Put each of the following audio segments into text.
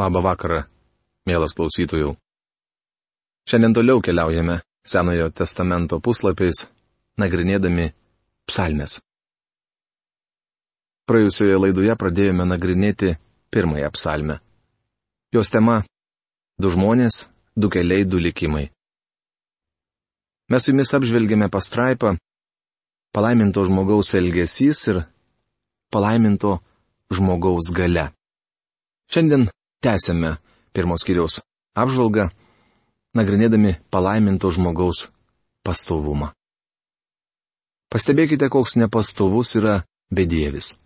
Labą vakarą, mielas klausytojų. Šiandien toliau keliaujame Senojo testamento puslapiais, nagrinėdami psalmes. Praėjusioje laidoje pradėjome nagrinėti pirmąją psalmę. Jos tema - du žmonės, du keliai, du likimai. Mes su jumis apžvelgėme pastraipą palaiminto žmogaus elgesys ir palaiminto žmogaus gale. Šiandien Tęsėme pirmos kiriaus apžvalgą, nagrinėdami palaiminto žmogaus pastovumą. Pastebėkite, koks nepastovus yra bedievis.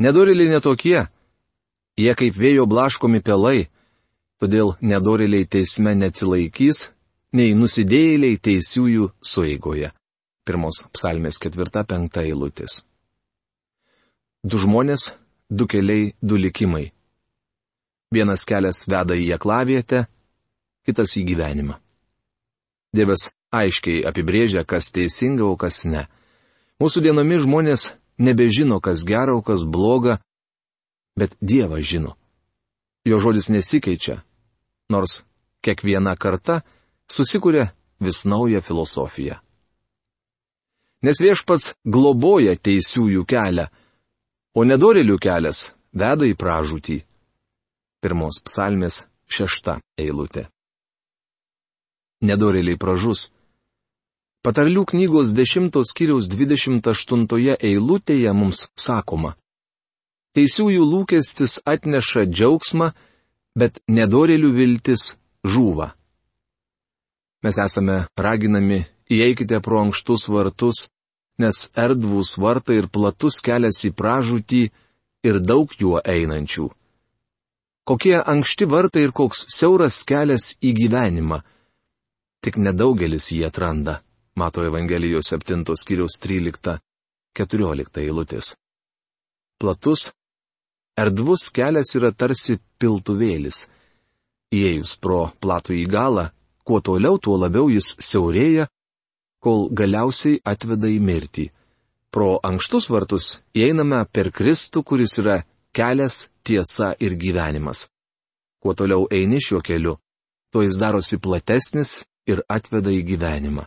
Nedoriliai netokie, jie kaip vėjo blaškomi pelai, todėl nedoriliai teisme neatsilaikys, nei nusidėjėliai teisiųjų sueigoje. Pirmos psalmės ketvirta penkta eilutės. Du žmonės, du keliai, du likimai. Vienas kelias veda į aklavietę, kitas į gyvenimą. Dievas aiškiai apibrėžia, kas teisinga, o kas ne. Mūsų dienomis žmonės nebežino, kas gera, o kas bloga, bet Dievas žino. Jo žodis nesikeičia, nors kiekviena karta susikuria vis naują filosofiją. Nes viešpats globoja teisiųjų kelią, o nedorelių kelias veda į pražūtį pirmos psalmės šešta eilutė. Nedorėliai pražus. Patarlių knygos 10 skyriaus 28 eilutėje mums sakoma. Teisiųjų lūkestis atneša džiaugsmą, bet nedorėlių viltis žūva. Mes esame raginami įeikite pro ankštus vartus, nes erdvūs vartai ir platus kelias į pražūtį ir daug juo einančių kokie ankšti vartai ir koks siauras kelias į gyvenimą. Tik nedaugelis jį atranda, mato Evangelijos 7 skyriaus 13-14 eilutės. Platus, erdvus kelias yra tarsi piltuvėlis. Įėjus pro platų į galą, kuo toliau, tuo labiau jis siaurėja, kol galiausiai atveda į mirtį. Pro ankštus vartus įeiname per Kristų, kuris yra kelias, tiesa ir gyvenimas. Kuo toliau eini šiuo keliu, tuo jis darosi platesnis ir atveda į gyvenimą.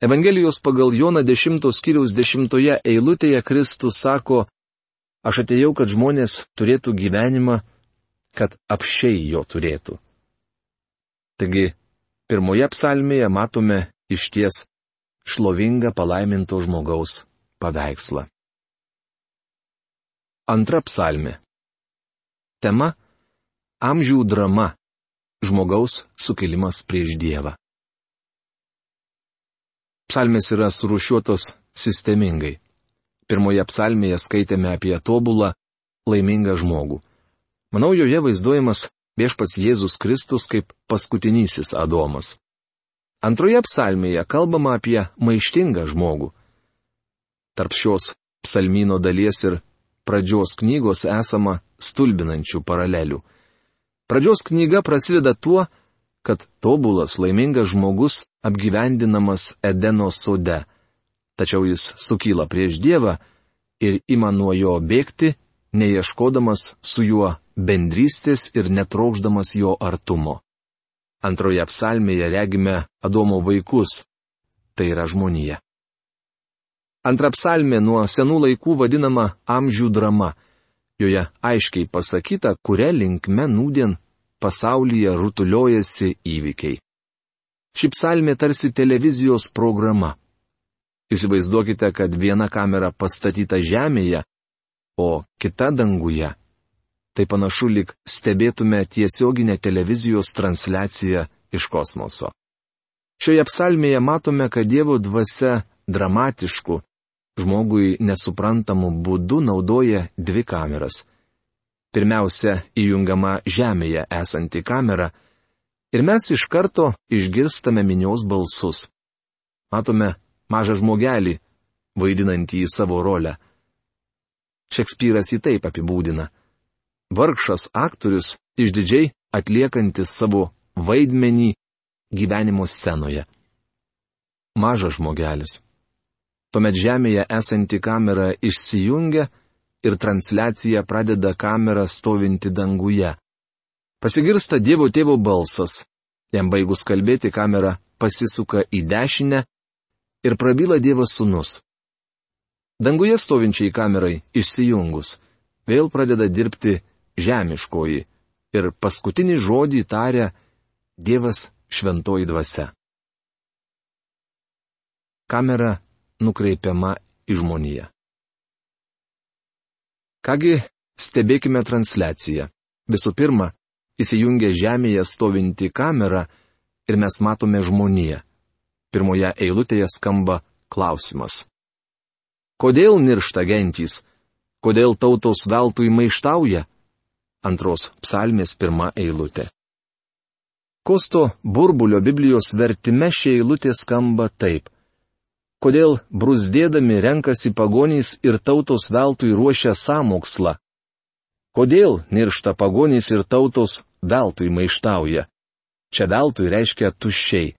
Evangelijos pagal Joną 10 skyriaus 10 eilutėje Kristus sako, aš atėjau, kad žmonės turėtų gyvenimą, kad apšiai jo turėtų. Taigi, pirmoje psalmėje matome iš ties šlovingą palaiminto žmogaus paveikslą. Antra psalmė. Tema - amžių drama - žmogaus sukilimas prieš Dievą. Psalmės yra surušiuotos sistemingai. Pirmoje psalmėje skaitėme apie tobulą, laimingą žmogų. Manau, joje vaizduojamas viešpats Jėzus Kristus kaip paskutinysis Adomas. Antroje psalmėje kalbama apie maištingą žmogų. Tarp šios psalmino dalies ir pradžios knygos esama stulbinančių paralelių. Pradžios knyga prasideda tuo, kad tobulas laimingas žmogus apgyvendinamas Edeno sode, tačiau jis sukyla prieš Dievą ir ima nuo jo bėgti, neieškodamas su juo bendrystės ir netraukdamas jo artumo. Antroje psalmėje regime Adomo vaikus - tai yra žmonija. Antra psalmė nuo senų laikų vadinama amžių drama. Joje aiškiai pasakyta, kuria linkme nūdien pasaulyje rutuliojasi įvykiai. Ši psalmė tarsi televizijos programa. Įsivaizduokite, kad viena kamera pastatyta žemėje, o kita danguje. Tai panašu, lik stebėtume tiesioginę televizijos transliaciją iš kosmoso. Šioje psalmėje matome, kad Dievo dvasia dramatišku, žmogui nesuprantamu būdu naudoja dvi kameras. Pirmiausia, įjungama žemėje esanti kamera ir mes iš karto išgirstame minios balsus. Matome mažą žmogelį, vaidinantį savo rolę. Šekspyras į taip apibūdina. Vargšas aktorius išdidžiai atliekantis savo vaidmenį gyvenimo scenoje. Mažas žmogelis. Tuomet žemėje esanti kamera išsijungia ir transliacija pradeda kamera stovinti danguje, Pasigirsta Dievo tėvo balsas. Jam baigus kalbėti, kamera pasisuka į dešinę ir prabyla Dievas sunus. Danguje stovinčiai kamerai išsijungus, vėl pradeda dirbti žemiškoji ir paskutinį žodį taria Dievas šventoji dvasia. Kamera nukreipiama į žmoniją. Kągi, stebėkime transliaciją. Visų pirma, įsijungia žemėje stovinti kamera ir mes matome žmoniją. Pirmoje eilutėje skamba klausimas. Kodėl niršta gentys? Kodėl tautos veltui maištauja? Antros psalmės pirma eilutė. Kosto burbulio Biblijos vertime šie eilutė skamba taip. Kodėl brusdėdami renkasi pagonys ir tautos veltui ruošia samokslą? Kodėl niršta pagonys ir tautos veltui maištauja? Čia veltui reiškia tuščiai.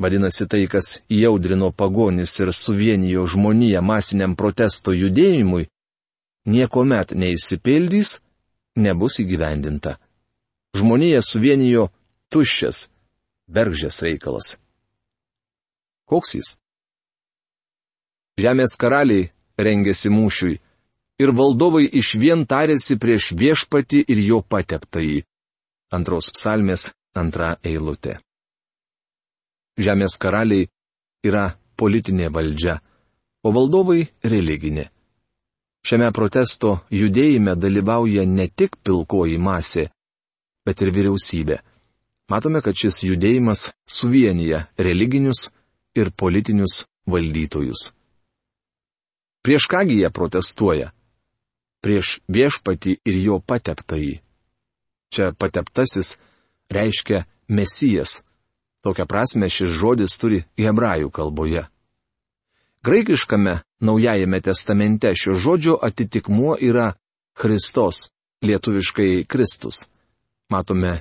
Vadinasi, tai, kas įaudrino pagonis ir suvienijo žmoniją masiniam protesto judėjimui, niekuomet neįsipildys, nebus įgyvendinta. Žmonija suvienijo tuščias, bergžės reikalas. Koks jis? Žemės karaliai rengėsi mūšiui ir valdovai iš vien tarėsi prieš viešpati ir jo pateptąjį. Antros psalmės antra eilutė. Žemės karaliai yra politinė valdžia, o valdovai religinė. Šiame protesto judėjime dalyvauja ne tik pilkoji masė, bet ir vyriausybė. Matome, kad šis judėjimas suvienyje religinius ir politinius valdytojus. Prieš kągi jie protestuoja? Prieš viešpatį ir jo pateptąjį. Čia pateptasis reiškia mesijas, Tokią prasme šis žodis turi hebrajų kalboje. Graikiškame Naujajame testamente šio žodžio atitikmuo yra Kristos, lietuviškai Kristus. Matome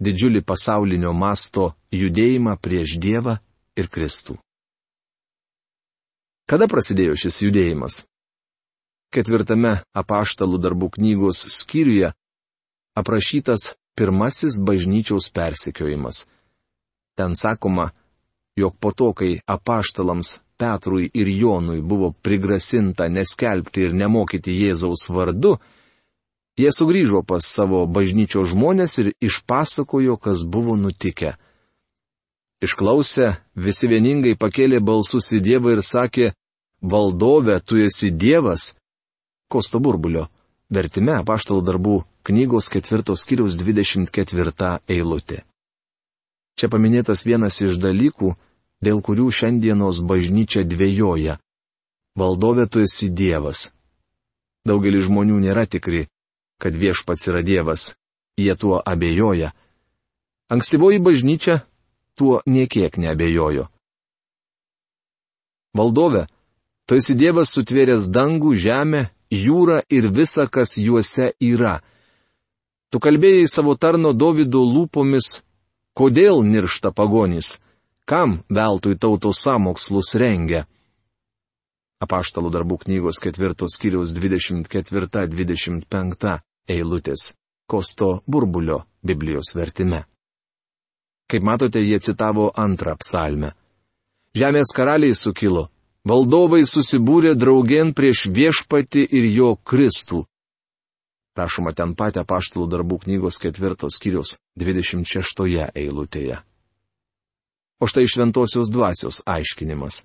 didžiulį pasaulinio masto judėjimą prieš Dievą ir Kristų. Kada prasidėjo šis judėjimas? Ketvirtame apaštalų darbų knygos skyriuje aprašytas pirmasis bažnyčiaus persekiojimas. Ten sakoma, jog po to, kai apaštalams Petrui ir Jonui buvo prigrasinta neskelbti ir nemokyti Jėzaus vardu, jie sugrįžo pas savo bažnyčio žmonės ir išpasakojo, kas buvo nutikę. Išklausę, visi vieningai pakėlė balsus į Dievą ir sakė, Valdove, tu esi Dievas. Kosto burbulio. Vertime apaštalų darbų knygos ketvirtos kiriaus 24 eilutė. Čia paminėtas vienas iš dalykų, dėl kurių šiandienos bažnyčia dvėjoja. Valdovė tu esi Dievas. Daugelis žmonių nėra tikri, kad viešpats yra Dievas, jie tuo abejoja. Ankstyvoji bažnyčia tuo niekiek neabejojo. Valdove, tu esi Dievas sutvėręs dangų, žemę, jūrą ir visa, kas juose yra. Tu kalbėjai savo tarno Davido lūpomis, Kodėl niršta pagonys? Kam veltui tautos samokslus rengia? Apaštalų darbų knygos ketvirtos kiriaus 24-25 eilutės. Kosto burbulio Biblijos vertime. Kaip matote, jie citavo antrą psalmę. Žemės karaliai sukilo, valdovai susibūrė draugien prieš viešpati ir jo Kristų. Rašoma ten pat apaštalų darbų knygos ketvirtos skyrius 26 eilutėje. O štai šventosios dvasios aiškinimas.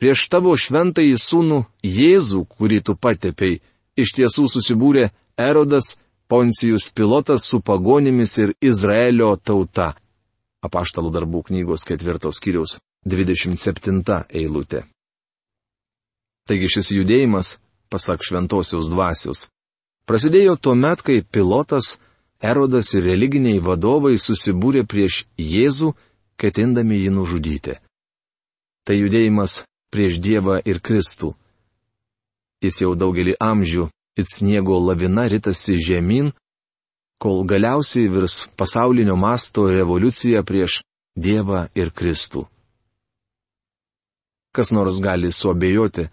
Prieš tavo šventąjį sūnų Jėzų, kurį tu patepiai, iš tiesų susibūrė Erodas, Poncijus Pilotas su pagonimis ir Izraelio tauta. Apaštalų darbų knygos ketvirtos skyrius 27 eilutė. Taigi šis judėjimas, pasak šventosios dvasios, Prasidėjo tuo met, kai pilotas, erodas ir religiniai vadovai susibūrė prieš Jėzų, ketindami jį nužudyti. Tai judėjimas prieš Dievą ir Kristų. Jis jau daugelį amžių it sniego lavina ritasi žemyn, kol galiausiai virs pasaulinio masto revoliucija prieš Dievą ir Kristų. Kas nors gali suabejoti,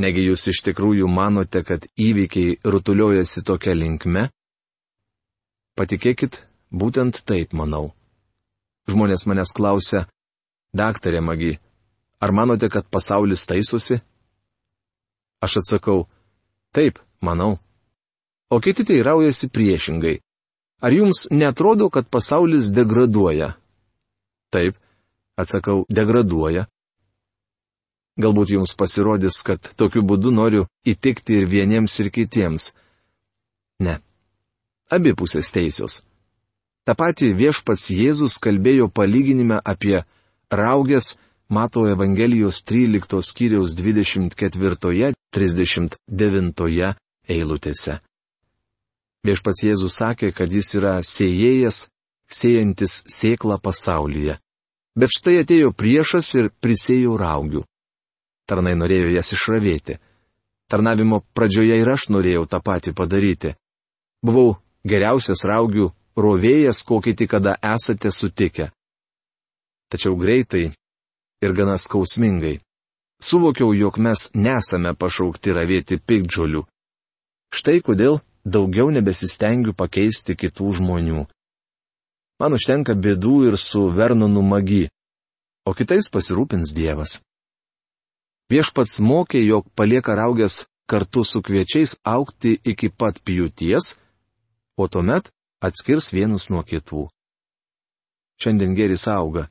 Negi jūs iš tikrųjų manote, kad įvykiai rutuliojasi tokia linkme? Patikėkit, būtent taip manau. Žmonės manęs klausia, daktarė Magi, ar manote, kad pasaulis taisosi? Aš atsakau, taip, manau. O kiti teiraujasi priešingai. Ar jums netrodo, kad pasaulis degraduoja? Taip, atsakau, degraduoja. Galbūt jums pasirodys, kad tokiu būdu noriu įtikti ir vieniems ir kitiems. Ne. Abi pusės teisios. Ta pati viešpats Jėzus kalbėjo palyginime apie raugės Mato Evangelijos 13 skyriaus 24-39 eilutėse. Viešpats Jėzus sakė, kad jis yra sėjėjas, sėjantis sėklą pasaulyje. Bet štai atėjo priešas ir prisėjau raugių. Tarnai norėjo jas išravėti. Tarnavimo pradžioje ir aš norėjau tą patį padaryti. Buvau geriausias raugių rovėjas, kokį tik kada esate sutikę. Tačiau greitai ir gana skausmingai suvokiau, jog mes nesame pašaukti ravėti pikdžiolių. Štai kodėl daugiau nebesistengiu pakeisti kitų žmonių. Man užtenka bėdų ir su Vernonu magi, o kitais pasirūpins Dievas. Viešpats mokė, jog palieka raugės kartu su kviečiais aukti iki pat pjūties, o tuomet atskirs vienus nuo kitų. Šiandien geris auga.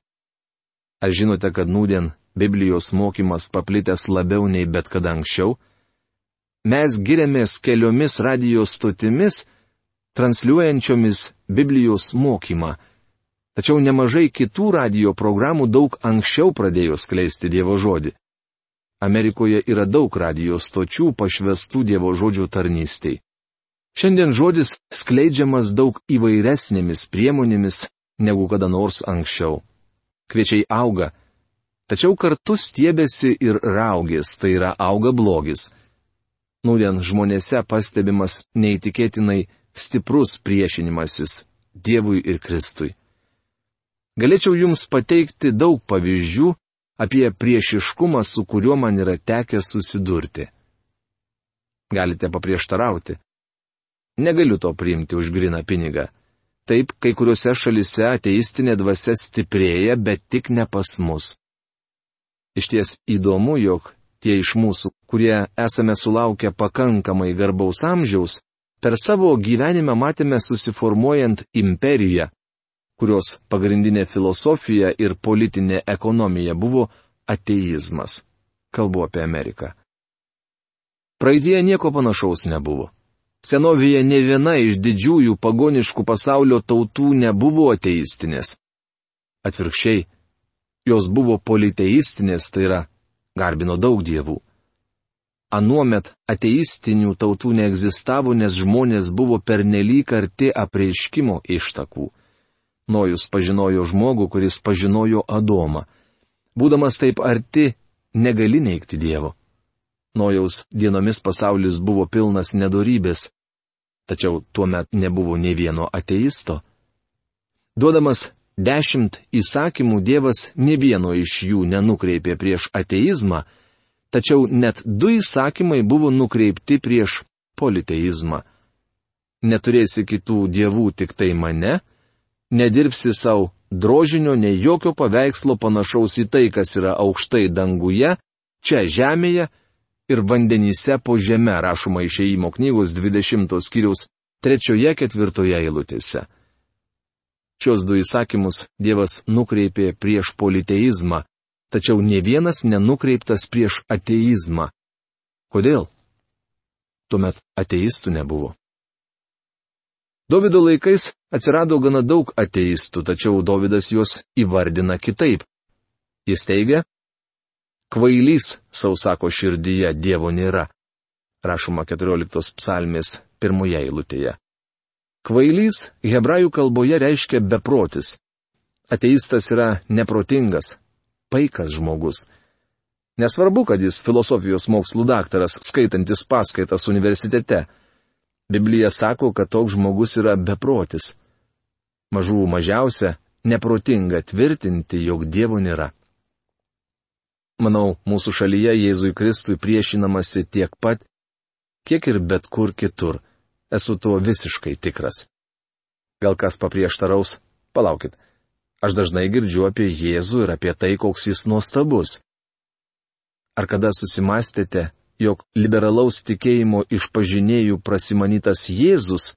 Ar žinote, kad nūdien Biblijos mokymas paplitęs labiau nei bet kada anksčiau? Mes giriamės keliomis radijos stotimis, transliuojančiomis Biblijos mokymą. Tačiau nemažai kitų radio programų daug anksčiau pradėjo skleisti Dievo žodį. Amerikoje yra daug radio stočių pašvestų Dievo žodžio tarnystei. Šiandien žodis skleidžiamas daug įvairesnėmis priemonėmis negu kada nors anksčiau. Kviečiai auga, tačiau kartu stiebėsi ir raugės, tai yra auga blogis. Nūdien žmonėse pastebimas neįtikėtinai stiprus priešinimasis Dievui ir Kristui. Galėčiau Jums pateikti daug pavyzdžių apie priešiškumą, su kuriuo man yra tekę susidurti. Galite paprieštarauti. Negaliu to priimti už griną pinigą. Taip, kai kuriuose šalise ateistinė dvasia stiprėja, bet tik ne pas mus. Iš ties įdomu, jog tie iš mūsų, kurie esame sulaukę pakankamai garbaus amžiaus, per savo gyvenimą matėme susiformuojant imperiją, kurios pagrindinė filosofija ir politinė ekonomija buvo ateizmas. Kalbu apie Ameriką. Praeitie nieko panašaus nebuvo. Senovėje ne viena iš didžiųjų pagoniškų pasaulio tautų nebuvo ateistinės. Atvirkščiai, jos buvo politeistinės, tai yra, garbino daug dievų. Anuomet ateistinių tautų neegzistavo, nes žmonės buvo pernelyg arti apreiškimo ištakų. Nojus pažinojo žmogų, kuris pažinojo Adomą. Būdamas taip arti, negali neikti Dievo. Nojaus dienomis pasaulis buvo pilnas nedorybės, tačiau tuo met nebuvo ne vieno ateisto. Duodamas dešimt įsakymų Dievas ne vieno iš jų nenukreipė prieš ateizmą, tačiau net du įsakymai buvo nukreipti prieš politeizmą. Neturėsi kitų dievų tik tai mane, nedirbsi savo drožinio, nei jokio paveikslo panašaus į tai, kas yra aukštai danguje, čia žemėje ir vandenyse po žeme rašoma išeimo knygos 20 skyriaus 3-4 eilutėse. Šios du įsakymus Dievas nukreipė prieš politeizmą, tačiau ne vienas nenukreiptas prieš ateizmą. Kodėl? Tuomet ateistų nebuvo. Davido laikais atsirado gana daug ateistų, tačiau Davidas juos įvardina kitaip. Jis teigia, Kvailys, sausako širdyje, Dievo nėra. Rašoma 14 psalmės pirmoje eilutėje. Kvailys hebrajų kalboje reiškia beprotis. Ateistas yra neprotingas, paikas žmogus. Nesvarbu, kad jis filosofijos mokslų daktaras, skaitantis paskaitas universitete. Biblija sako, kad toks žmogus yra beprotis. Mažų mažiausia, neprotinga tvirtinti, jog Dievo nėra. Manau, mūsų šalyje Jėzui Kristui priešinamasi tiek pat, kiek ir bet kur kitur. Esu tuo visiškai tikras. Gal kas paprieštaraus, palaukit, aš dažnai girdžiu apie Jėzų ir apie tai, koks jis nuostabus. Ar kada susimastėte, jog liberalaus tikėjimo išpažinėjų prasimanytas Jėzus,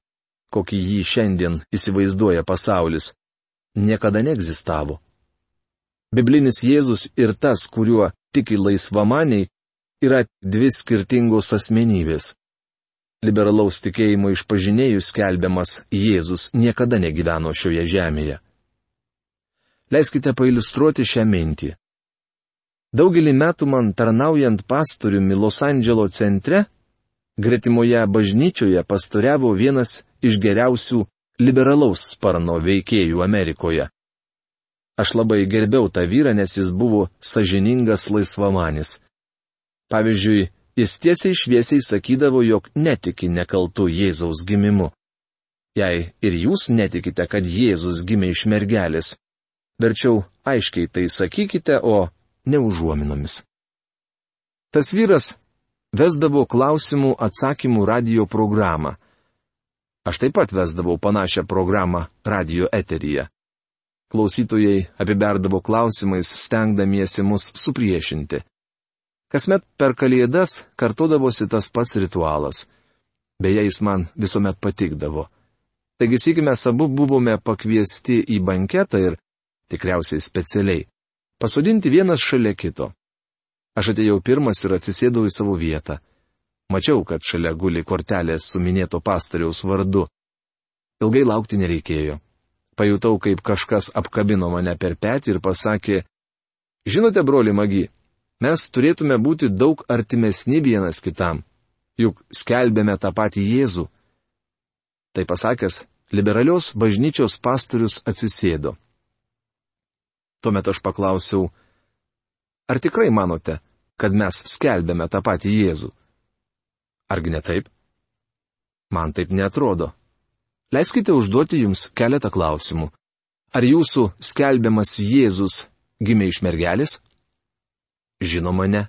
kokį jį šiandien įsivaizduoja pasaulis, niekada neegzistavo? Biblinis Jėzus ir tas, kuriuo tiki laisvamaniai, yra dvi skirtingos asmenybės liberalaus tikėjimo išpažinėjų skelbiamas Jėzus niekada negyveno šioje žemėje. Leiskite pailustruoti šią mintį. Daugelį metų man tarnaujant pastoriumi Los Andželo centre, gretimoje bažnyčioje pastoriavo vienas iš geriausių liberalaus sparno veikėjų Amerikoje. Aš labai gerbiau tą vyrą, nes jis buvo sažiningas laisvamanis. Pavyzdžiui, Jis tiesiai šviesiai sakydavo, jog netiki nekaltų Jėzaus gimimu. Jei ir jūs netikite, kad Jėzus gimė iš mergelės, verčiau aiškiai tai sakykite, o ne užuominomis. Tas vyras vesdavo klausimų atsakymų radio programą. Aš taip pat vesdavau panašią programą radio eteryje. Klausytojai apiberdavo klausimais, stengdamiesi mus supriešinti. Kasmet per kalėdas kartodavosi tas pats ritualas. Beje, jis man visuomet patikdavo. Taigi sėkime abu buvome pakviesti į banketą ir, tikriausiai specialiai, pasodinti vienas šalia kito. Aš atėjau pirmas ir atsisėdau į savo vietą. Mačiau, kad šalia guli kortelės su minėto pastoriaus vardu. Ilgai laukti nereikėjo. Pajutau, kaip kažkas apkabino mane per petį ir pasakė, Žinote, broli magi, mes turėtume būti daug artimesni vienas kitam, juk skelbėme tą patį Jėzų. Tai pasakęs, liberalios bažnyčios pastorius atsisėdo. Tuomet aš paklausiau, ar tikrai manote, kad mes skelbėme tą patį Jėzų? Argi ne taip? Man taip netrodo. Leiskite užduoti jums keletą klausimų. Ar jūsų skelbiamas Jėzus gimė iš mergelės? Žinoma, ne.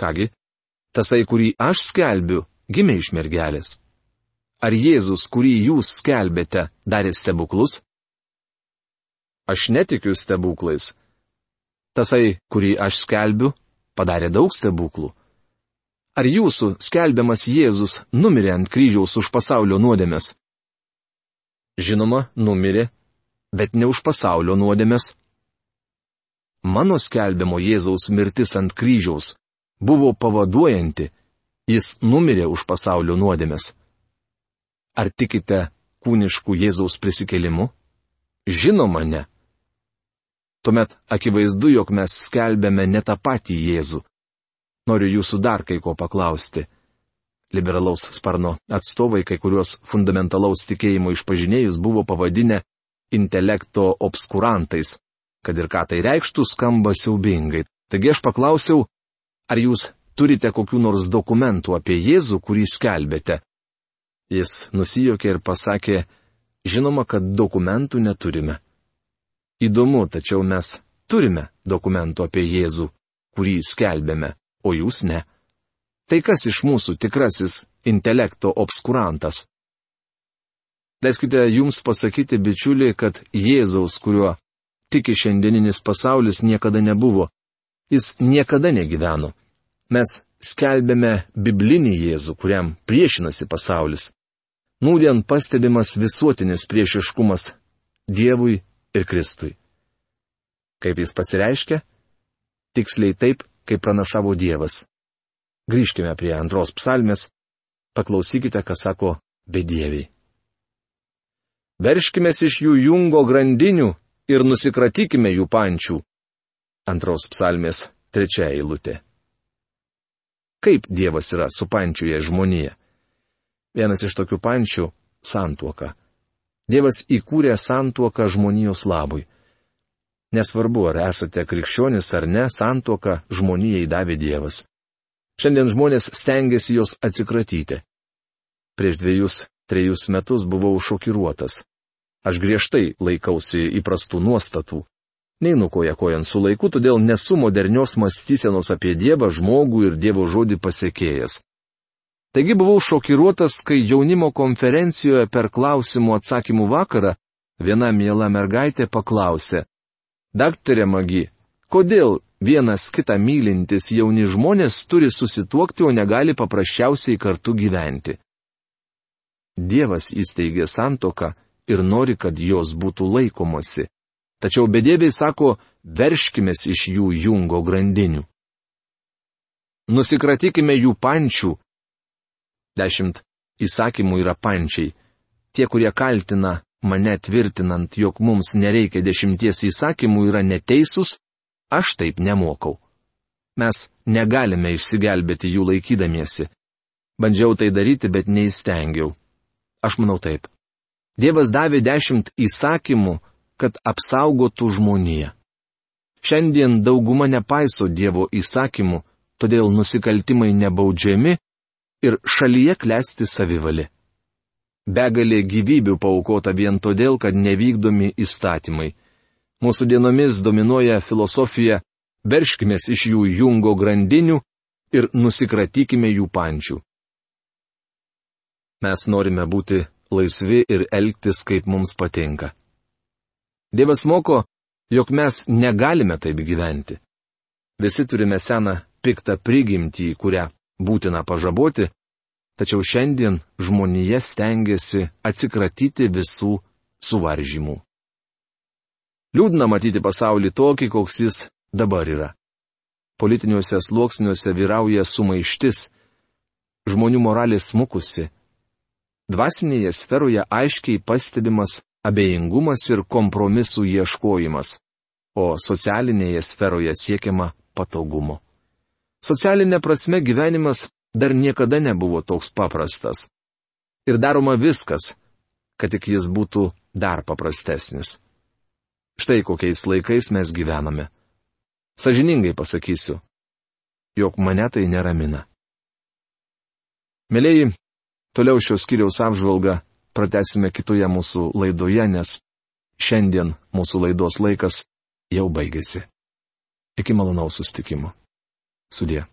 Kągi, tasai, kurį aš skelbiu, gimė iš mergelės. Ar Jėzus, kurį jūs skelbėte, darė stebuklus? Aš netikiu stebuklais. Tasai, kurį aš skelbiu, padarė daug stebuklų. Ar jūsų skelbiamas Jėzus numirė ant kryžiaus už pasaulio nuodėmės? Žinoma, numirė, bet ne už pasaulio nuodėmės. Mano skelbiamo Jėzaus mirtis ant kryžiaus buvo pavaduojanti, jis numirė už pasaulio nuodėmės. Ar tikite kūniškų Jėzaus prisikelimu? Žinoma, ne. Tuomet akivaizdu, jog mes skelbėme ne tą patį Jėzų. Noriu jūsų dar kai ko paklausti. Liberalaus sparno atstovai kai kuriuos fundamentalaus tikėjimo išpažinėjus buvo pavadinę intelekto obskurantais kad ir ką tai reikštų, skamba siaubingai. Taigi aš paklausiau, ar jūs turite kokiu nors dokumentų apie Jėzų, kurį skelbėte? Jis nusijokė ir pasakė, žinoma, kad dokumentų neturime. Įdomu, tačiau mes turime dokumentų apie Jėzų, kurį skelbėme, o jūs ne. Tai kas iš mūsų tikrasis intelekto obskurantas? Leiskite jums pasakyti, bičiuliai, kad Jėzaus, kuriuo tiki šiandieninis pasaulis niekada nebuvo. Jis niekada negyveno. Mes skelbėme biblinį Jėzų, kuriam priešinasi pasaulis. Nūdien pastebimas visuotinis priešiškumas Dievui ir Kristui. Kaip jis pasireiškia? Tiksliai taip, kaip pranašavo Dievas. Grįžkime prie antros psalmės, paklausykite, ką sako bedieviai. Verškime iš jų jungo grandinių ir nusikratykime jų pančių. Antros psalmės trečia eilutė. Kaip Dievas yra supančiuje žmonėje? Vienas iš tokių pančių - santuoka. Dievas įkūrė santuoką žmonijos labui. Nesvarbu, ar esate krikščionis ar ne, santuoką žmonijai davė Dievas. Šiandien žmonės stengiasi jos atsikratyti. Prieš dviejus, trejus metus buvau šokiruotas. Aš griežtai laikausi įprastų nuostatų. Neinu koja kojant su laiku, todėl nesu modernios mąstysenos apie Dievą, žmogų ir Dievo žodį pasiekėjas. Taigi buvau šokiruotas, kai jaunimo konferencijoje per klausimų atsakymų vakarą viena miela mergaitė paklausė. Daktarė Magi, kodėl vienas kitą mylintis jauni žmonės turi susituokti, o negali paprasčiausiai kartu gyventi? Dievas įsteigė santoką ir nori, kad jos būtų laikomasi. Tačiau bedėbiai sako, verškimės iš jų jungo grandinių. Nusikratykime jų pančių. Dešimt įsakymų yra pančiai. Tie, kurie kaltina mane tvirtinant, jog mums nereikia dešimties įsakymų, yra neteisūs, aš taip nemokau. Mes negalime išsigelbėti jų laikydamiesi. Bandžiau tai daryti, bet neįstengiau. Aš manau taip. Dievas davė dešimt įsakymų, kad apsaugotų žmoniją. Šiandien dauguma nepaiso Dievo įsakymų, todėl nusikaltimai nebaudžiami ir šalyje klesti savivali. Begalė gyvybių paukota vien todėl, kad nevykdomi įstatymai. Mūsų dienomis dominuoja filosofija verškimės iš jų jungo grandinių ir nusikratykime jų pančių. Mes norime būti laisvi ir elgtis, kaip mums patinka. Dievas moko, jog mes negalime taip gyventi. Visi turime seną piktą prigimtį, kurią būtina pažaboti, tačiau šiandien žmonija stengiasi atsikratyti visų suvaržymų. Liūdna matyti pasaulį tokį, koks jis dabar yra. Politiniuose sluoksniuose vyrauja sumaištis, žmonių moralė smukusi. Dvasinėje sferoje aiškiai pastebimas abejingumas ir kompromisų ieškojimas, o socialinėje sferoje siekiama patogumo. Socialinė prasme gyvenimas dar niekada nebuvo toks paprastas. Ir daroma viskas, kad tik jis būtų dar paprastesnis. Štai kokiais laikais mes gyvename. Sažiningai pasakysiu, jog mane tai neramina. Mėlyji, toliau šios kiriaus apžvalgą pratesime kitoje mūsų laidoje, nes šiandien mūsų laidos laikas jau baigėsi. Iki malonaus sustikimo. Sudė.